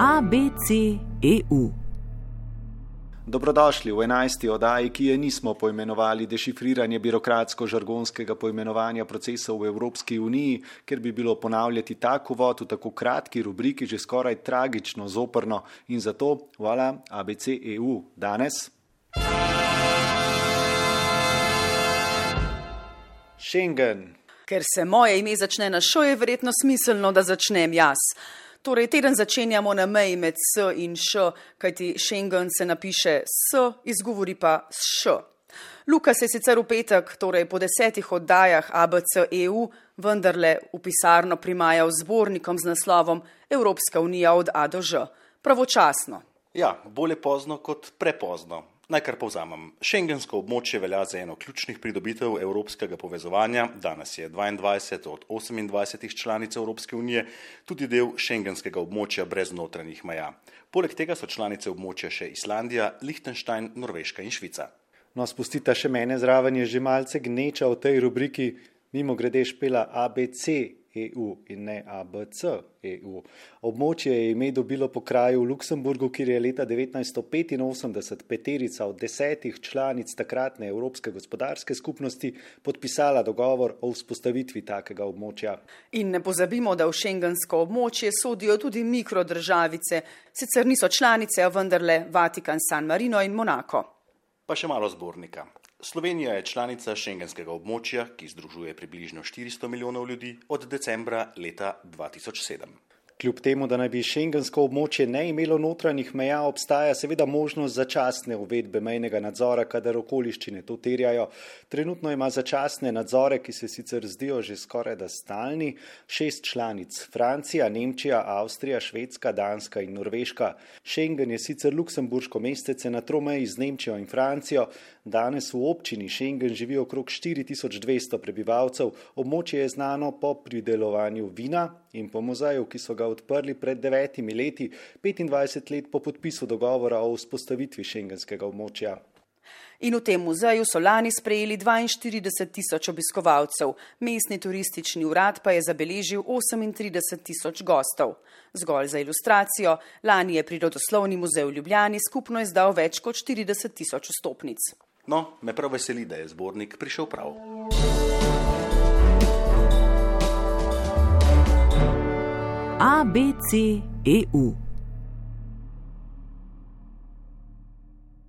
ABC.eu. Dobrodošli v enajsti oddaji, ki je nismo poimenovali dešifriranje birokratsko-žargonskega poimenovanja procesov v Evropski uniji, ker bi bilo ponavljati tak uvod v tako kratki rubriki že skoraj tragično zoprno in zato, hvala, ABC.eu. Danes. Schengen. Ker se moje ime začne na šo, je verjetno smiselno, da začnem jaz. Torej, teden začenjamo na meji med S in Š, kajti Schengen se napiše S, izgovori pa Š. Luka se je sicer v petek, torej po desetih oddajah ABC EU, vendarle v pisarno primajal zbornikom z naslovom Evropska unija od A do Ž. Pravočasno. Ja, bolje pozno kot prepozno. Naj kar povzamem. Šengensko območje velja za eno ključnih pridobitev evropskega povezovanja. Danes je 22 od 28 članic Evropske unije tudi del šengenskega območja brez notranjih meja. Poleg tega so članice območja še Islandija, Liechtenstein, Norveška in Švica. No, spustite še mene zraven, je že malce gneča v tej rubriki, mimo grede špela ABC EU in ne ABC EU. Območje je ime dobilo po kraju v Luksemburgu, kjer je leta 1985 peterica od desetih članic takratne Evropske gospodarske skupnosti podpisala dogovor o vzpostavitvi takega območja. In ne pozabimo, da v šengensko območje sodijo tudi mikrodržavice, sicer niso članice, a vendarle Vatikan, San Marino in Monako. Pa še malo zbornika. Slovenija je članica šengenskega območja, ki združuje približno 400 milijonov ljudi od decembra leta 2007. Kljub temu, da naj bi šengensko območje ne imelo notranjih meja, obstaja seveda možnost začasne uvedbe mejnega nadzora, kadar okoliščine to terjajo. Trenutno ima začasne nadzore, ki se sicer zdijo že skoraj da stalni, šest članic: Francija, Nemčija, Avstrija, Švedska, Danska in Norveška. Schengen je sicer luksemburško mestece na tromeji z Nemčijo in Francijo. Danes v občini Schengen živi okrog 4200 prebivalcev, območje je znano po pridelovanju vina in po muzaju, ki so ga odprli pred devetimi leti, 25 let po podpisu dogovora o vzpostavitvi šengenskega območja. In v tem muzeju so lani sprejeli 42 tisoč obiskovalcev, mestni turistični urad pa je zabeležil 38 tisoč gostov. Zgolj za ilustracijo, lani je Prirodoslovni muzej v Ljubljani skupno izdal več kot 40 tisoč vstopnic. No, me prav veseli, da je zbornik prišel prav. ABC EU.